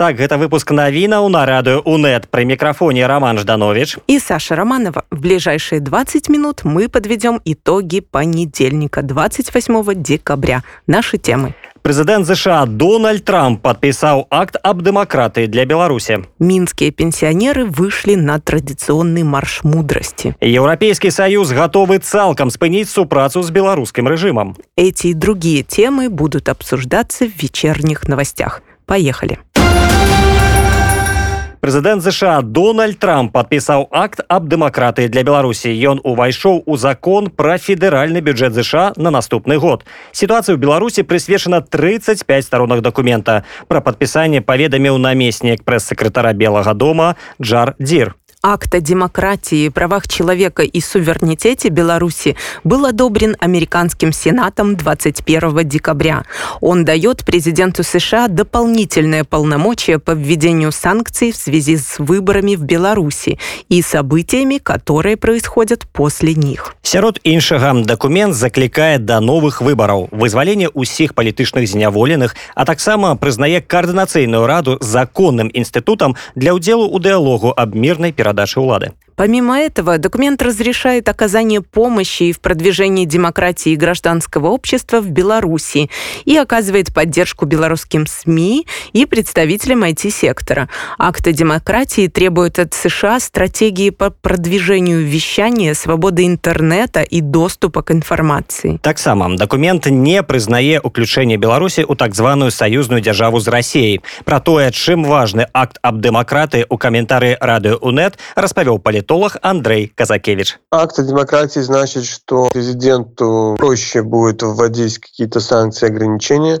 Так, гэта выпуск навінаў на радыё УНэт пры мікрафоне Роман Жданович и Саша Романова. В ближайшие 20 минут мы подведем итоги понедельника, 28 декабря. Наши темы. Прэзідэнт ЗША Дональд Трамп падпісаў акт аб дэмакратыі для Беларусі. Мінскія пенсіянеры выйшлі на традыцыйны марш мудрасці. Еўрапейскі саюз гатовы цалкам спыніць супрацу з беларускім рэжымам. Эти и другие темы будут обсуждаться в вечерних новостях. Поехали. Прэзідэнт ЗША Дональд Трамп падпісаў акт аб дэмакратыі для Беларусі. Ён увайшоў у закон пра федэральны бюджэт ЗША на наступны год. Сітуацыя ў Беларусі прысвечана 35 старонак дакумента. Пра падпісанне паведаміў намеснік прэс-сакратара Белага дома Джар Дзір акт о демократии, правах человека и суверенитете Беларуси был одобрен американским Сенатом 21 декабря. Он дает президенту США дополнительное полномочия по введению санкций в связи с выборами в Беларуси и событиями, которые происходят после них. Сярод іншага дакумент заклікае да новых выбараў, вызвалення ўсіх палітычных зняволеных, а таксама прызнае каардынацыйную раду законным інстытутам для ўдзелу ў дыалогу аб мірнай перадачы перадачи улады. Помимо этого, документ разрешает оказание помощи в продвижении демократии и гражданского общества в Беларуси и оказывает поддержку белорусским СМИ и представителям IT-сектора. Акт о демократии требует от США стратегии по продвижению вещания, свободы интернета и доступа к информации. Так само, документ не признае уключение Беларуси у так званую союзную державу с Россией. Про то, чем важный акт об демократии у комментарии радио УНЕТ распавёў палітык политолог Андрей Казакевич. Акт демократии значит, что президенту проще будет вводить какие-то санкции, ограничения.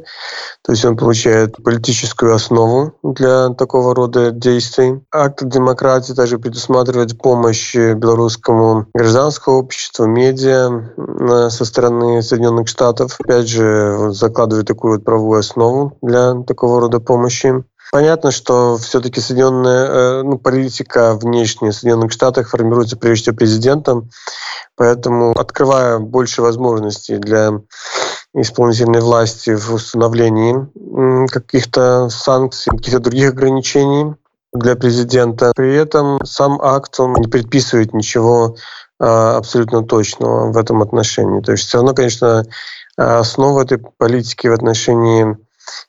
То есть он получает политическую основу для такого рода действий. Акт демократии также предусматривает помощь белорусскому гражданскому обществу, медиа э, со стороны Соединенных Штатов. Опять же, закладывает такую вот правовую основу для такого рода помощи. Понятно, что все-таки Соединенная э, ну, политика внешняя в Соединенных Штатах формируется прежде всего президентом, поэтому открывая больше возможностей для исполнительной власти в установлении каких-то санкций, каких-то других ограничений для президента. При этом сам акт он не предписывает ничего а, абсолютно точного в этом отношении. То есть все равно, конечно, основа этой политики в отношении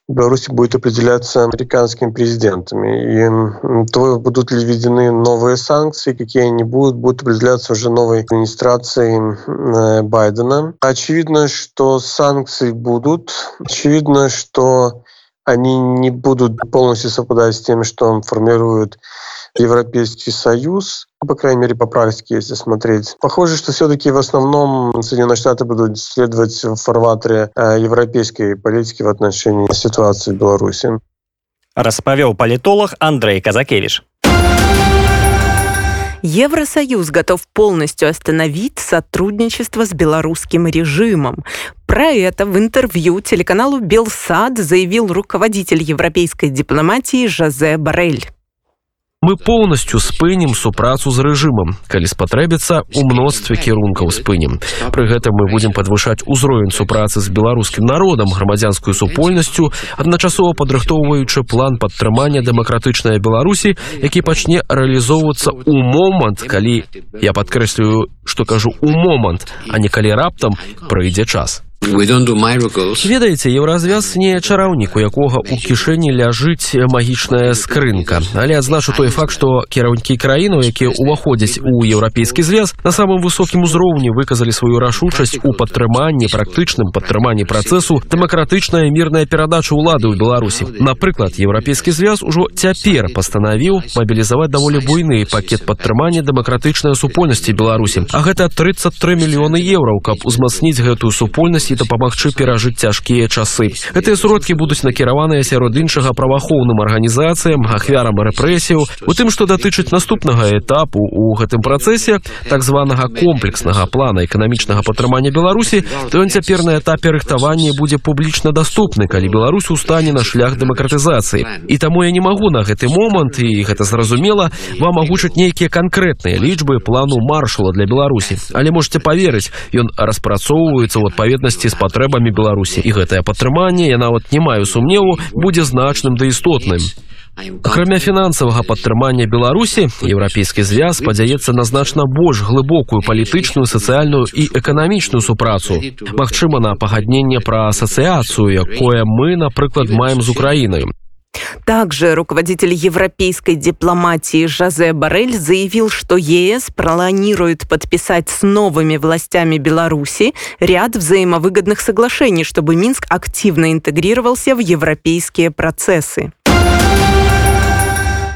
Беларуси будет определяться американскими президентами. И то, будут ли введены новые санкции, какие они будут, будут определяться уже новой администрацией э, Байдена. Очевидно, что санкции будут. Очевидно, что они не будут полностью совпадать с тем, что формирует Европейский Союз, по крайней мере, по практике, если смотреть. Похоже, что все-таки в основном Соединенные Штаты будут следовать в фарватере э, европейской политики в отношении ситуации в Беларуси. Распавёў политолог Андрей Казакевич. Евросоюз готов полностью остановить сотрудничество с белорусским режимом. Про это в интервью телеканалу «Белсад» заявил руководитель европейской дипломатии Жозе Барель мы полностью спынем супрацу з рэжымам. Калі спатрэбіцца у мностве кірункаў спынем пры гэтым мы будем падвышаць узровень супрацы з беларускім народам грамадзянскую супольнасцю адначасова падрыхтоўваючы план падтрымання дэмакратычнай беларусі які пачне рэалізоўвацца у момант калі я падкрэслюю што кажу у момант а не калі раптам прыйдзе час ведаеце еўразвяз не чараўнік у якога у кішэні ляжыць магічная скрынка але адзначу той факт што кіраўнікі краіну якія ўваходзяць у еўрапейскі звяз на самым высокім узроўні выказалі сваю рашучасць у падтрыманні практычным падтрыманні працэсу дэмакратычная мірная перадача ўлады ў беларусі напрыклад еўрапейскі звяз ужо цяпер пастанавіў мабілізаваць даволі буйны пакет падтрымання дэмакратычнай супольнасці беларусі а гэта 33 мільёны еўраў каб узмацніць гэтую супольнасць дапамагчы перажыць цяжкія часы гэтыя сродкі будуць накіраваныя сярод іншага праваахоўным арганізацыям ахвярам рэпрэсію у тым што датычыць наступнага этапу у гэтым працэсе так званага комплекснага плана эканамічнага падтрымання беларусі то ён цяпер на этапе рыхтавання будзе публічна даступны калі беларусь устане на шлях дэмакратызацыі і таму я не магу на гэты момант і гэта зразумела вам агучаць нейкія канкрэтныя лічбы плану маршала для беларусі але можете поверыць ён распрацоўваецца ў адпаведнасці супольнасці з патрэбамі беларусі. І гэтае падтрыманне я нават не маю сумневу будзе значным да істотным. Акрамя фінансавага падтрымання беларусі еўрапейскі звяз спадзяецца на значна больш глыбокую палітычную сацыяльную і эканамічную супрацу магчыма на пагадненне пра асацыяцыю якое мы напрыклад маем з украінай Также руководитель европейской дипломатии Жозе Барель заявил, что ЕС планирует подписать с новыми властями Беларуси ряд взаимовыгодных соглашений, чтобы Минск активно интегрировался в европейские процессы.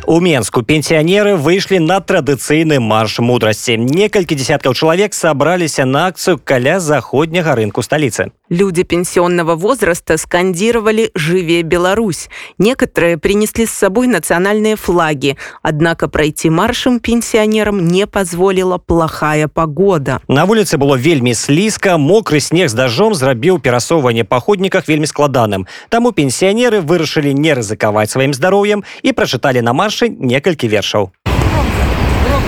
У Менску пенсионеры вышли на традыцыйны марш мудрасці. Некалькі десяткаў чалавек сабраліся на акцыю каля заходняга рынку столицы. Люди пенсионного возраста скандировали «Живее Беларусь». Некоторые принесли с собой национальные флаги, однако пройти маршем пенсионерам не позволила плохая погода. На улице было вельмі слизко, мокрый снег с дождем зрабіў перасоўванне па ходніках вельмі складаным. Таму пенсионеры вырашылі не рызыкаваць сваім здароўем і прачыталі на марше некалькі вершаў.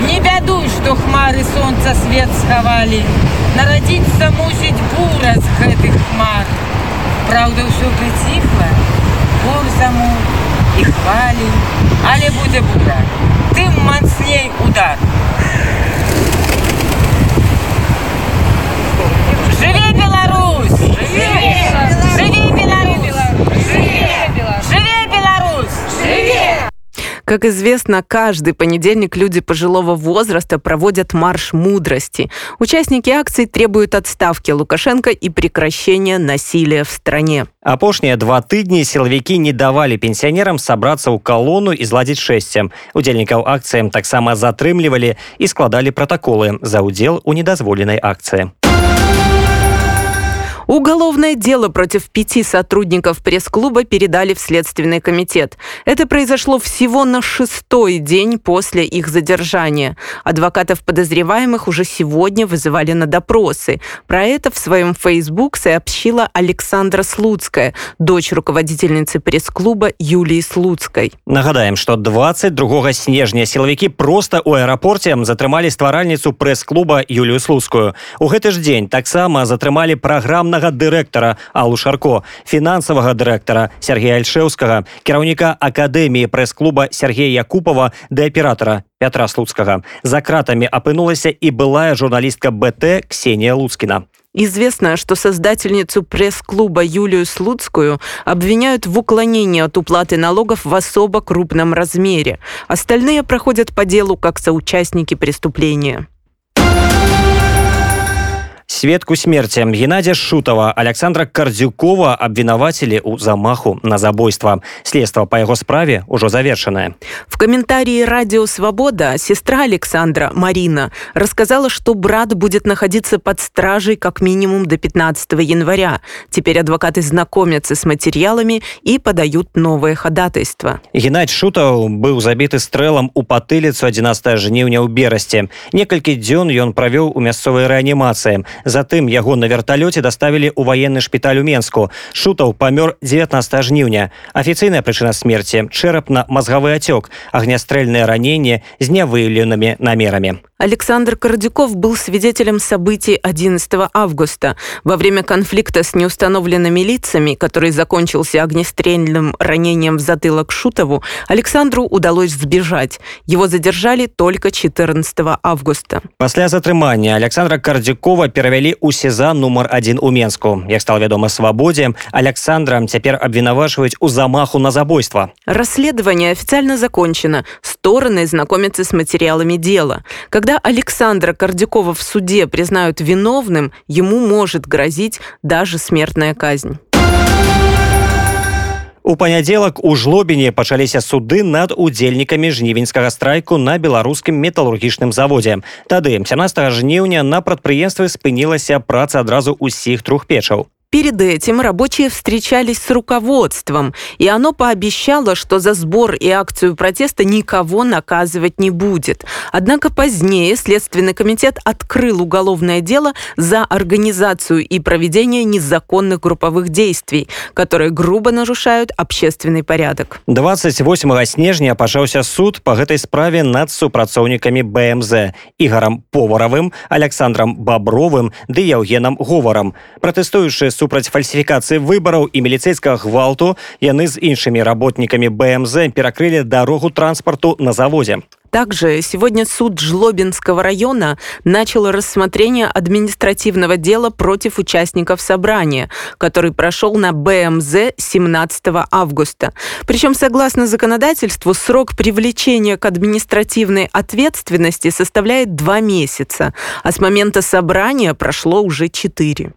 Не бядуй, што хмары сонца свет схавалі. Нарадзіцца мусіць бура з гэтых хмар. Праўда, ўсё прыціхла, гор замур і хвалі, але будзе бура. Тым мацней удар. Жыве Беларусь! Жыве! Жыве Как известно, каждый понедельник люди пожилого возраста проводят марш мудрости. Участники акций требуют отставки Лукашенко и прекращения насилия в стране. Апошнія два тыдні сілавікі не давалі пенсіянерам сабрацца ў калону і зладзіць шэсцем. Удзельнікаў акцыям таксама затрымлівалі і складалі пратаколы за ўдзел у недазволенай акцыі. Уголовное дело против пяти сотрудников пресс-клуба передали в Следственный комитет. Это произошло всего на шестой день после их задержания. Адвокатов подозреваемых уже сегодня вызывали на допросы. Про это в своем Facebook сообщила Александра Слуцкая, дочь руководительницы пресс-клуба Юлии Слуцкой. Нагадаем, што 22 снежня сілавікі проста ў аэрапорце затрымалі стваральніцу прэс-клуба Юлію Слуцкую. У гэты ж дзень таксама затрымалі праграмнага дырэктара Аллу Шарко, фінансавага дырэктара Сергея Альшеўскага, кіраўніка акадэміі прэс-клуба Сергея Якупова ды аператара Пятра Слуцкага. За кратамі апынулася і былая журналістка БТ Ксения Луцкіна. Известно, что создательницу пресс-клуба Юлию Слуцкую обвиняют в уклонении от уплаты налогов в особо крупном размере. Остальные проходят по делу как соучастники преступления. Светку смерти Геннадия Шутова, Александра Кардзюкова обвинуватели у замаху на забойство. Следство по его справе уже завершенное. В комментарии «Радио Свобода» сестра Александра, Марина, рассказала, что брат будет находиться под стражей как минимум до 15 января. Теперь адвокаты знакомятся с материалами и подают новое ходатайство. Геннадь Шутов был забиты стрелом у патылицу 11 жніўня ў берасці. Некалькі дзён ён правёў у мясцовай рэанімацыі. Затым яго на верталёце даставілі ў ваенны шпіталь у Менску. Шутаў памёр 19 жніўня. Афіцыйная прычына смерти чэрапна-мазгавы ацёк, агнястрэльнае раненне з нявыяўленымі намерамі. Александр Кардюков был свидетелем событий 11 августа. Во время конфликта с неустановленными лицами, который закончился огнестрельным ранением в затылок Шутову, Александру удалось сбежать. Его задержали только 14 августа. Пасля затрымання Александра Кардюкова перавялі ў сеза нумар адзін у Менску. Як стал вядома свабодзе, Александра цяпер абвінавачваюць у замаху на забойство. Расследование официально закончено. Стороны знакомятся с материалами дела. Когда Александра Кардюкова в суде признают виновным, ему может грозить даже смертная казнь. У панядзелак у жлобіне пачаліся суды над удзельнікамі жнівеньскага страйку на беларускім металургічным заводзе. Тады 17 жніўня на прадпрыемстве спынілася праца адразу ўсіх трох печаў. Перед этим рабочие встречались с руководством, и оно пообещало, что за сбор и акцию протеста никого наказывать не будет. Однако позднее Следственный комитет открыл уголовное дело за организацию и проведение незаконных групповых действий, которые грубо нарушают общественный порядок. 28 снежня пачаўся суд по гэтай справе над супрацоўнікамі бмз ігарам поваравым александром бабровым ды яўгенам говорам пратэстуючы супраць фальсіфікацыі выбараў і міліцейскага гвалту яны з іншымі работнікамі бмз перакрылі дарогу транспарту на завозе Также сегодня суд Жлобинского района начал рассмотрение административного дела против участников собрания, который прошел на БМЗ 17 августа. Причем, согласно законодательству, срок привлечения к административной ответственности составляет два месяца, а с момента собрания прошло уже четыре.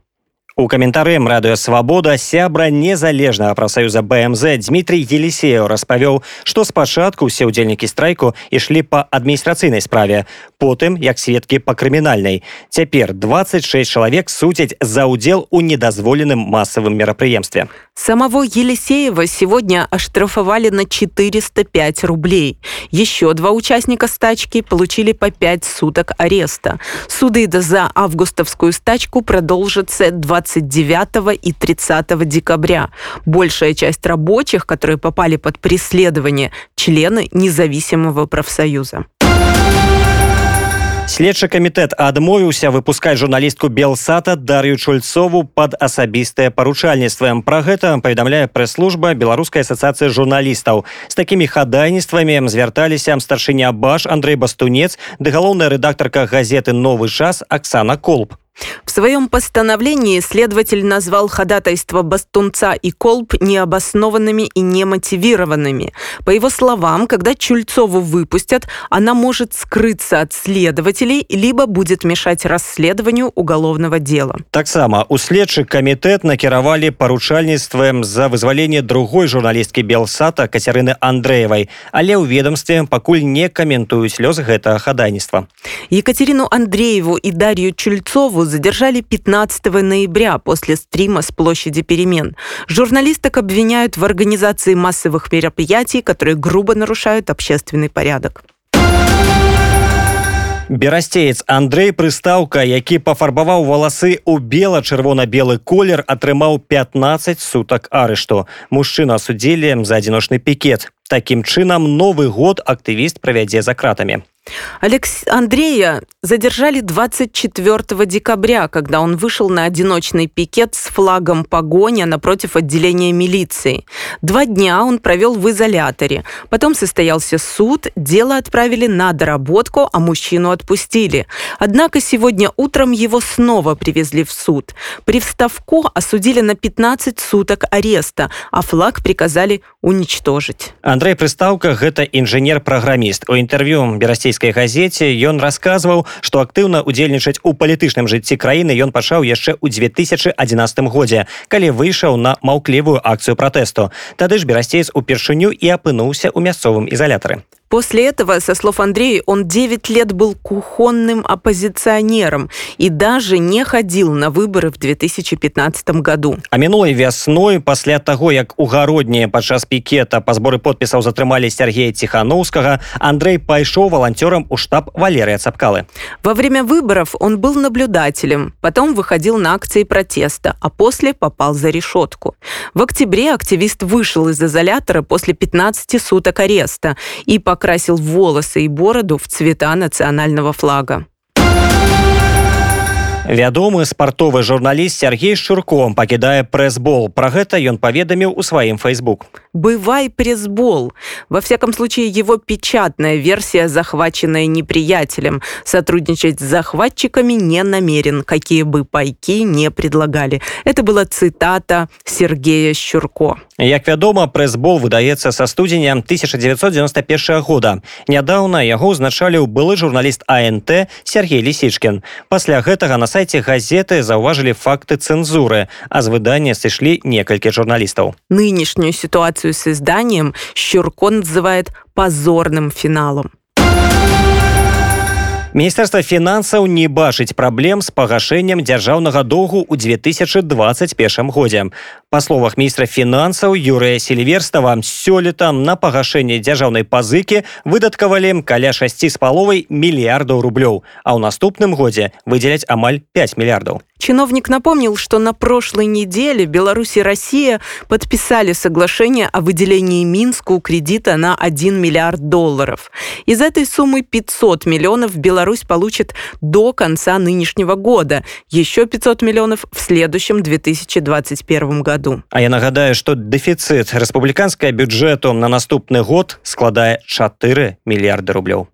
У каментарыем радыё свабода сябра незалежнага прафсаюза бмз Дмітрий елисеев распавёў што спачатку усе ўдзельнікі страйку ішлі па адміністрацыйнай справе потым як сведкі па крымінальнай цяпер 26 чалавек суцяць за ўдзел у недазволеным масавым мерапрыемстве самого елисеева сегодня оштрафовали на 405 рублей еще два участника стачки получили по 5 суток ареста суды за августовскую стачку продолжатся 20 29 и 30 декабря. Большая часть рабочих, которые попали под преследование, члены независимого профсоюза. Следчы камітэт адмовіўся выпускаць журналістку белсата дар'ю чульцову пад асабістае паручальніцтвам пра гэта паведамляе прэс-служба беларускай асацыяцыі журналістаў з такімі хадайніцтвамі звярталіся старшыня баш Андрей бастунец ды галоўная рэдактарка газеты новы час Аксана колб В своем постановлении следователь назвал ходатайство Бастунца и Колб необоснованными и немотивированными. По его словам, когда Чульцову выпустят, она может скрыться от следователей, либо будет мешать расследованию уголовного дела. Таксама у следчы камітэт накіравалі паручальніцтвам за вызваленне другой журналісткі Белсата Кацярыны Андреевай, але ў ведомстве пакуль не каментуюць лёс гэтага хадайніцтва. Екатерину Андрееву и Дарью Чульцову задержали 15 ноября после стрима с площади перемен. Журналисток обвиняют в организации массовых мероприятий, которые грубо нарушают общественный порядок. берасцеец Андрей прыстаўка які пафарбаваў валасы ў бела-чырвона-белы колер атрымаў 15 сутак арышту мужчына судзілі за адзіночны пікет такім чынам новы год актывіст правядзе за кратамі Алекс Андрея задержали 24 декабря, когда он вышел на одиночный пикет с флагом погоня напротив отделения милиции. Два дня он провел в изоляторе. Потом состоялся суд, дело отправили на доработку, а мужчину отпустили. Однако сегодня утром его снова привезли в суд. При вставку осудили на 15 суток ареста, а флаг приказали уничтожить. Андрей Прыстаўка гэта інжынер-праграміст. У інтэрв'ю берасцей расійскай газеце ён расказваў што актыўна удзельнічаць у палітычным жыцці краіны ён пачаў яшчэ ў 2011 годзе калі выйшаў на маўклівую акцыю пратэсту тады ж берасцеец упершыню і апынуўся ў мясцовым ізалятары После этого, со слов Андрея, он 9 лет был кухонным оппозиционером и даже не ходил на выборы в 2015 году. А мінулай вясной, пасля таго, як у гародні падчас пікета па зборы подпісаў затрымалі Сергея Тихановскага, Андрей пайшоў волонтером у штаб Валерия Цапкалы. Во время выборов он был наблюдателем, потом выходил на акции протеста, а после попал за решетку. В октябре активист вышел из изолятора после 15 суток ареста и по покрасил волосы и бороду в цвета национального флага. Вядомы спартовы журналіст Сергей Шурком пакідае прэсбол. Пра гэта ён паведаміў у сваім фейсбук. «Бывай пресс-бол». Во всяком случае, его печатная версия, захваченная неприятелем. Сотрудничать с захватчиками не намерен, какие бы пайки не предлагали. Это была цитата Сергея Щурко. Як вядома, прэс-бол выдаецца са студзеня 1991 года. Нядаўна яго ўзначалі ў былы журналіст АНТ Сергей Лісічкін. Пасля гэтага на сайце газеты заўважылі факты цэнзуры, а з выдання сышлі некалькі журналістаў. Нынешнюю ситуацию с изданием Щурко называет позорным финалом. міністэрства фінансаў не бачыць праблем з пагашэннем дзяржаўнага доўгу ў 2021 годзе па словах міністра фінансаў юрыя сельверстава сёлета на пагашэнне дзяржаўнай пазыкі выдаткавалі каля 6 з паловай мільярдаў рублёў а ў наступным годзе выдзеляць амаль 5 мільярдаў Чиновник напомнил, что на прошлой неделе Беларусь и Россия подписали соглашение о выделении Минску кредита на 1 миллиард долларов. Из этой суммы 500 миллионов Беларусь получит до конца нынешнего года, еще 500 миллионов в следующем 2021 году. А я нагадаю, что дефицит республиканского бюджета на наступный год складает 4 миллиарда рублей.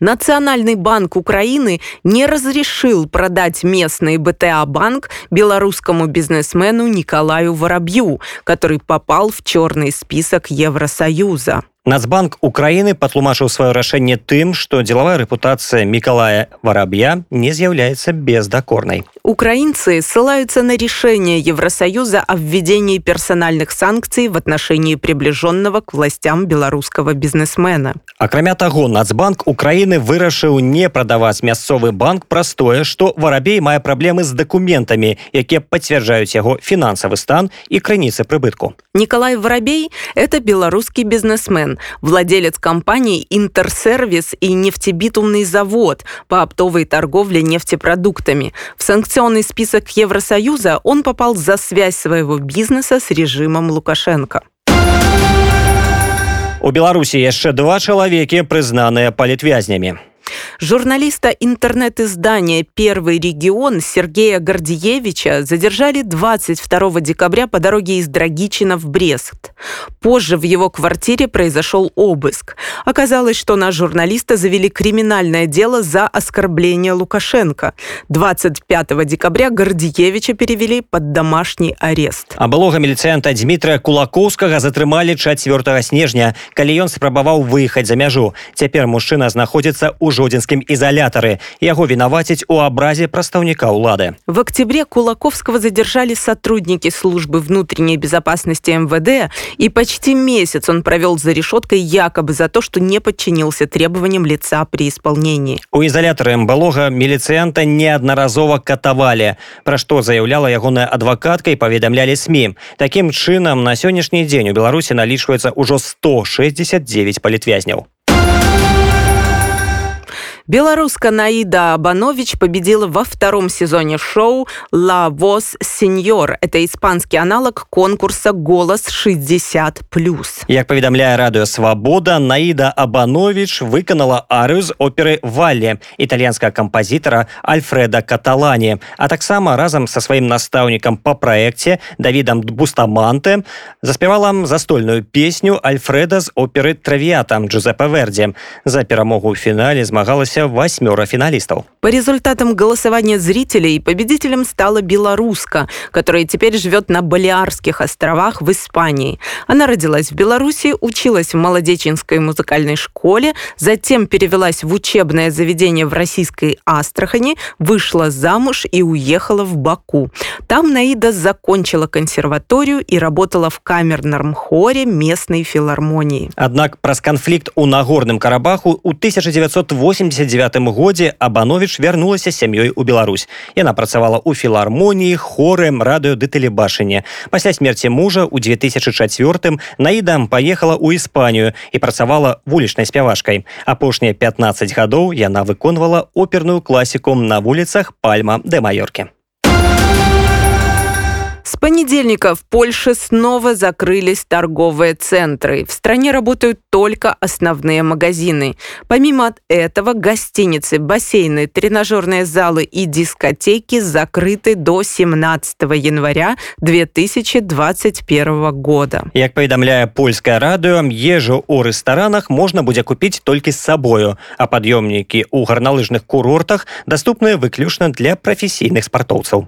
Национальный банк Украины не разрешил продать местный БТА-банк белорусскому бизнесмену Николаю Воробью, который попал в черный список Евросоюза. Нацбанк Украины патлумачыў сваё рашэнне тым, што дзелавая рэпутацыя Миколая Воробья не з'яўляецца бездакорнай. Украинцы ссылаются на решение Евросоюза о введении персональных санкций в отношении приближенного к властям белорусского бизнесмена. Акрамя таго, Нацбанк Украины вырашыў не прадаваць мясцовы банк праз тое, што Варабей мае праблемы з дакументамі, якія пацвярджаюць яго фінансавы стан і крыніцы прыбытку. Николай Воробей – это белорусский бизнесмен, владелец компаний «Интерсервис» и нефтебитумный завод по оптовой торговле нефтепродуктами. В санкционный список Евросоюза он попал за связь своего бизнеса с режимом Лукашенко. У Беларусі яшчэ два чалавекі прызнаныя палітвязнямі. Журналиста интернет-издания «Первый регион» Сергея Гордиевича задержали 22 декабря по дороге из Драгичина в Брест. Позже в его квартире произошел обыск. Оказалось, что на журналиста завели криминальное дело за оскорбление Лукашенко. 25 декабря Гордиевича перевели под домашний арест. А былога міліцыянта Дмітрия Кулакоўскага затрымалі 4 снежня, калі ён спрабаваў выехаць за мяжу. Цяпер мужчына знаходзіцца ў жодзінскім изолятары. Яго вінаваціць у абразе прадстаўніка ўлады. В октябре Кулаковского задержали сотрудники службы внутренней безопасности МВД, и почти месяц он провел за решеткой якобы за то, что не подчинился требованиям лица при исполнении. У изолятары былога міліцыянта неаднаразова катавалі, пра што заяўляла ягоная адвакатка і паведамлялі СМі. Такім чынам на сённяшні дзень у Беларусі налічваецца ўжо 169 палітвязняў. Белоруска Наида Абанович победила во втором сезоне шоу «La Voz Senior». Это испанский аналог конкурса «Голос 60+.» Як паведамляе радыё «Свабода», Наида Абанович выканала арыю з оперы «Валле» італьянскага кампазітара Альфреда Каталані, а таксама разам са сваім настаўнікам па праекце Давідам Бустаманте заспявала застольную песню Альфреда з оперы «Травіята» Джузеппе Верди. За перамогу ў фінале змагалася отбылася восьмёра финалистов. По результатам голосования зрителей победителем стала белоруска, которая теперь живет на Балиарских островах в Испании. Она родилась в Беларуси, училась в Молодеченской музыкальной школе, затем перевелась в учебное заведение в российской Астрахани, вышла замуж и уехала в Баку. Там Наида закончила консерваторию и работала в камерном хоре местной филармонии. Однако праз конфликт у Нагорным Карабаху у 1980 1979 годзе абанович вярнулася сям'ёй у Беларусь яна працавала ў філармоніі хорем радыё ды тэлебачанне пасля смерти мужа ў 2004 наідам паехала ў іспанію і працавала вулічнай спявашкай апошнія 15 гадоў яна выконвала оперную класіку на вуліцах пальма де маёркі С понедельника в Польше снова закрылись торговые центры. В стране работают только основные магазины. Помимо этого, гостиницы, бассейны, тренажерные залы и дискотеки закрыты до 17 января 2021 года. Як паведамляе польскае радыё, ежу ў рэстаранах можна будзе купіць толькі з сабою, а пад'ёмнікі ў гарналыжных курортах даступныя выключна для прафесійных спартоўцаў.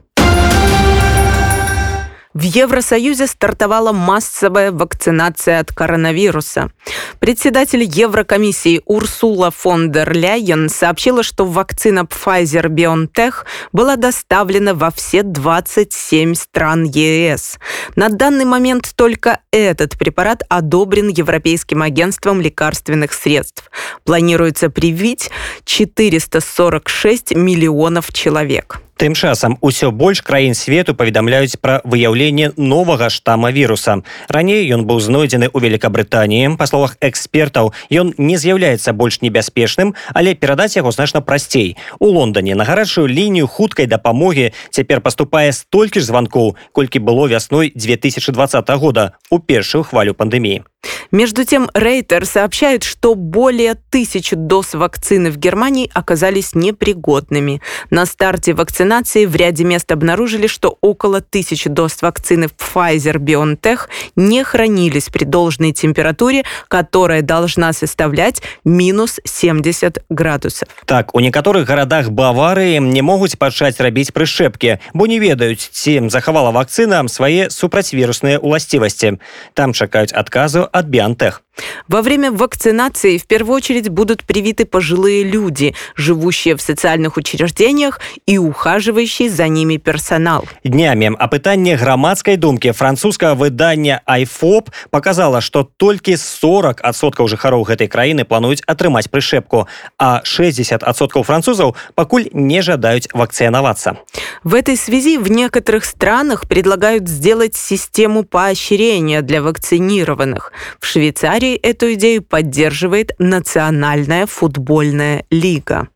В Евросоюзе стартовала массовая вакцинация от коронавируса. Председатель Еврокомиссии Урсула фон дер Ляйен сообщила, что вакцина Pfizer-BioNTech была доставлена во все 27 стран ЕС. На данный момент только этот препарат одобрен Европейским агентством лекарственных средств. Планируется привить 446 миллионов человек. Тым часам усё больш краін свету паведамляюць пра выяўленне новага штама віруса. Раней ён быў знойдзены ў Великабрытаніі. Па словах экспертаў, ён не з'яўляецца больш небяспечным, але перадаць яго значна прасцей. У Лондоне на гарачую лінію хуткай дапамогі цяпер паступае столькі ж званкоў, колькі было вясной 2020 года у першую хвалю пандэміі. Между тем, Рейтер сообщает, что более тысячи доз вакцины в Германии оказались непригодными. На старте вакцинации в ряде мест обнаружили, что около тысячи доз вакцины Pfizer-BioNTech не хранились при должной температуре, которая должна составлять минус 70 градусов. Так, у некоторых городах Баварии не могут пачаць рабіць прышэпкі, бо не ведаюць, ці захавала вакцына свае супрацьвірусныя уласцівасці. Там чакаюць адказу от Биантех. Во время вакцинации в первую очередь будут привиты пожилые люди, живущие в социальных учреждениях и ухаживающий за ними персонал. Днями опытание громадской думки французского выдания iFob показало, что только 40 отсотков жыхароў этой краины плануюць атрымаць прышэпку, а 60 отсотков французов покуль не жадаюць вакцинироваться. В этой связи в некоторых странах предлагают сделать систему поощрения для вакцинированных. В Швейцарии эту идею поддерживает Национальная футбольная лига.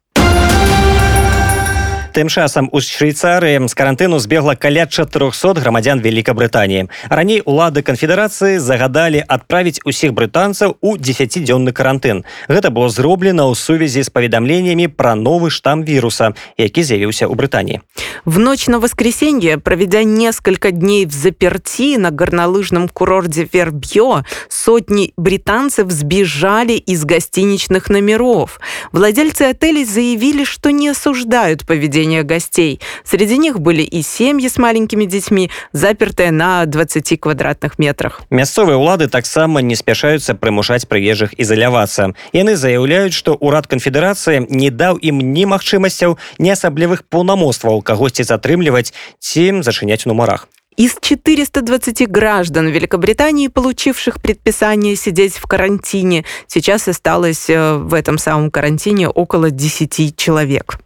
Тым часам у швейцарыі з карантыну збегла каля 400 грамадзян Великабрытаніі. Раней улады канфедэрацыі загадалі адправіць усіх брытанцаў у 10дзённы карантын. Гэта было зроблена ў сувязі з паведамленнямі пра новы штам віруса, які з'явіўся ў Брытаніі. В ночь на воскресенье, проведя несколько дней в заперти на горнолыжном курорте Вербьё, сотни британцев сбежали из гостиничных номеров. Владельцы отелей заявили, что не осуждают поведение посещения гостей. Среди них были и семьи с маленькими детьми, запертые на 20 квадратных метрах. Мясцовыя ўлады таксама не спяшаюцца прымушаць прыезжых ізалявацца. Яны заяўляюць, што ўрад канфедэрацыі не даў ім ні магчымасцяў, ні асаблівых паўнамоцтваў кагосьці затрымліваць ці зачыняць у нумарах. Из 420 граждан Великобритании, получивших предписание сидеть в карантине, сейчас осталось э, в этом самом карантине около 10 человек.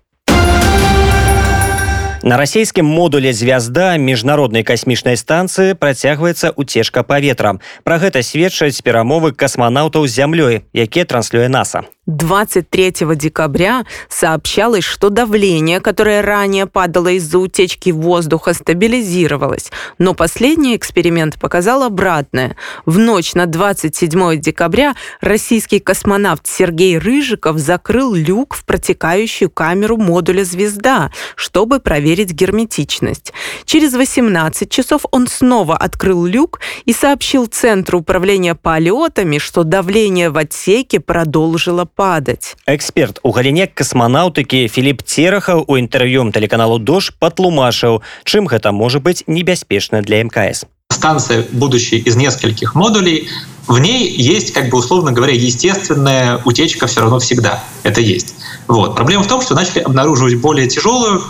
На расійскім модуле звязда міжнароднай касмічнай станцыі працягваецца уцежка паветра. Пра гэта сведчаць перамовы касманаўтаў з зямлёй, якія транслюе наса. 23 декабря сообщалось, что давление, которое ранее падало из-за утечки воздуха, стабилизировалось. Но последний эксперимент показал обратное. В ночь на 27 декабря российский космонавт Сергей Рыжиков закрыл люк в протекающую камеру модуля «Звезда», чтобы проверить герметичность. Через 18 часов он снова открыл люк и сообщил Центру управления полетами, что давление в отсеке продолжило падать. Эксперт у галіне касманаўтыкі Філіп Церахаў у інтэрв'ю тэлеканалу Дош патлумашыў, чым гэта можа быць небяспечна для МКС. Станция, будущая из нескольких модулей, в ней есть, как бы условно говоря, естественная утечка все равно всегда. Это есть. Вот. Проблема в том, что начали обнаруживать более тяжелую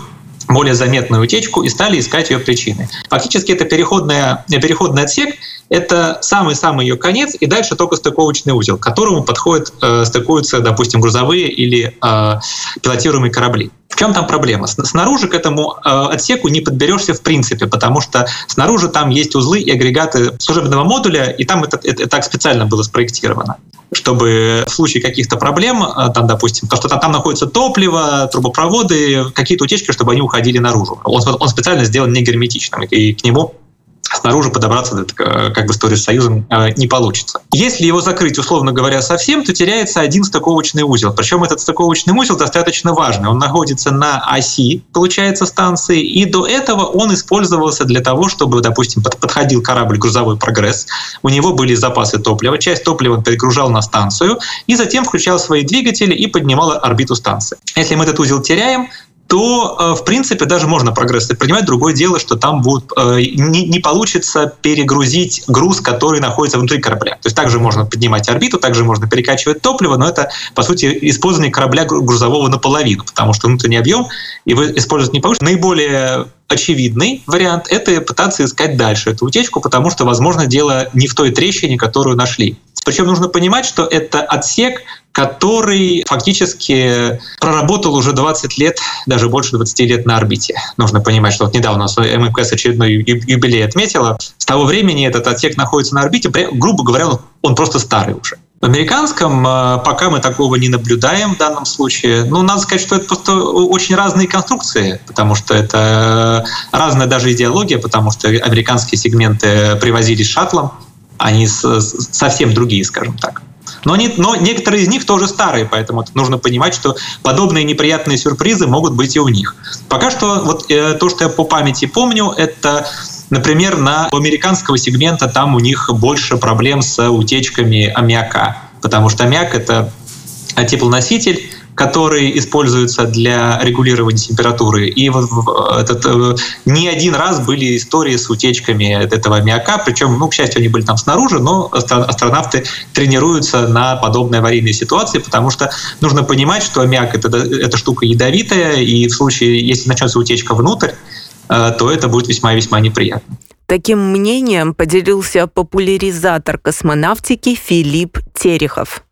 более заметную утечку и стали искать ее причины. Фактически это переходная, переходный отсек, это самый-самый ее конец, и дальше только стыковочный узел, к которому подходят, э, стыкуются, допустим, грузовые или э, пилотируемые корабли. В чем там проблема? Снаружи к этому э, отсеку не подберешься в принципе, потому что снаружи там есть узлы и агрегаты служебного модуля, и там это, это, это так специально было спроектировано чтобы в случае каких-то проблем, э, там, допустим, то, что там, там находится топливо, трубопроводы, какие-то утечки, чтобы они уходили наружу. Он, он специально сделан не герметичным, и к нему снаружи подобраться как бы с Союзом э, не получится. Если его закрыть, условно говоря, совсем, то теряется один стыковочный узел. Причем этот стыковочный узел достаточно важный. Он находится на оси, получается, станции, и до этого он использовался для того, чтобы, допустим, подходил корабль «Грузовой прогресс», у него были запасы топлива, часть топлива он перегружал на станцию, и затем включал свои двигатели и поднимал орбиту станции. Если мы этот узел теряем, то, э, в принципе, даже можно прогресс предпринимать. Другое дело, что там будет, э, не, не получится перегрузить груз, который находится внутри корабля. То есть также можно поднимать орбиту, также можно перекачивать топливо, но это, по сути, использование корабля грузового наполовину, потому что внутренний объем его использовать не получится. Наиболее очевидный вариант – это пытаться искать дальше эту утечку, потому что, возможно, дело не в той трещине, которую нашли. Причем нужно понимать, что это отсек, который фактически проработал уже 20 лет, даже больше 20 лет на орбите. Нужно понимать, что вот недавно МКС очередной юбилей отметила. С того времени этот отсек находится на орбите, грубо говоря, он просто старый уже. В американском э, пока мы такого не наблюдаем в данном случае. Ну, надо сказать, что это просто очень разные конструкции, потому что это разная даже идеология, потому что американские сегменты привозились шаттлом, они совсем другие, скажем так. Но, не, но некоторые из них тоже старые, поэтому нужно понимать, что подобные неприятные сюрпризы могут быть и у них. Пока что вот э, то, что я по памяти помню, это, например, на у американского сегмента там у них больше проблем с утечками аммиака, потому что аммиак это теплоноситель, который используется для регулирования температуры. И вот этот, э, не один раз были истории с утечками этого аммиака, причем, ну, к счастью, они были там снаружи, но астронавты тренируются на подобной аварийной ситуации, потому что нужно понимать, что аммиак это, эта штука ядовитая, и в случае, если начнется утечка внутрь, э, то это будет весьма-весьма неприятно. Таким мнением поделился популяризатор космонавтики Филипп Терехов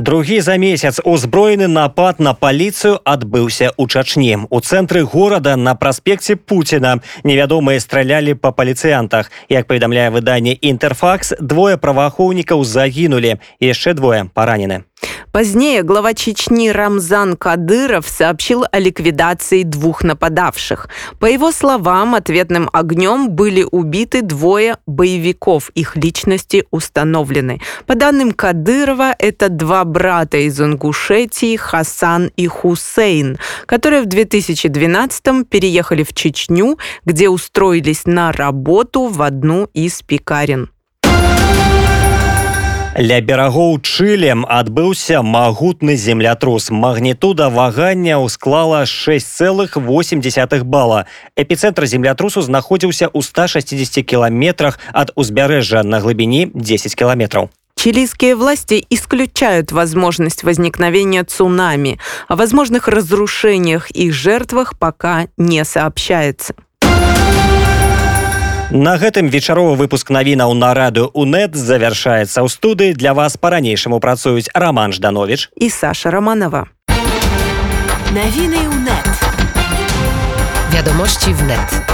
Другі за месяц узброены напад на паліцыю адбыўся ў чачні. У цэнтры горада на праспекце Пуціна невядомыя стралялі па паліцыянтах. Як паведамляе выданне Інтэрфакс, двое праваахоўнікаў загінулі, яшчэ двое паранены. Позднее глава Чечни Рамзан Кадыров сообщил о ликвидации двух нападавших. По его словам, ответным огнем были убиты двое боевиков. Их личности установлены. По данным Кадырова, это два брата из Ингушетии, Хасан и Хусейн, которые в 2012-м переехали в Чечню, где устроились на работу в одну из пекарен. Ля берагоў чылем адбыўся магутны землятрус. Магнітуда вагання ўсклала 6,8 бала. Эпіцэнтр землятрусу знаходзіўся ў 160 кіламетрах ад узбярэжжа на глыбіні 10 кіламетраў. Чилийские власти исключают возможность возникновения цунами. О возможных разрушениях и жертвах пока не сообщается. На гэтым вечаровы выпуск навінаў на радыё УНэт завяршаецца ў студыі для вас па-ранейшаму працуюць Раман Жданович і Саша Романова. Навіны УНэт. Вядомосці в нет.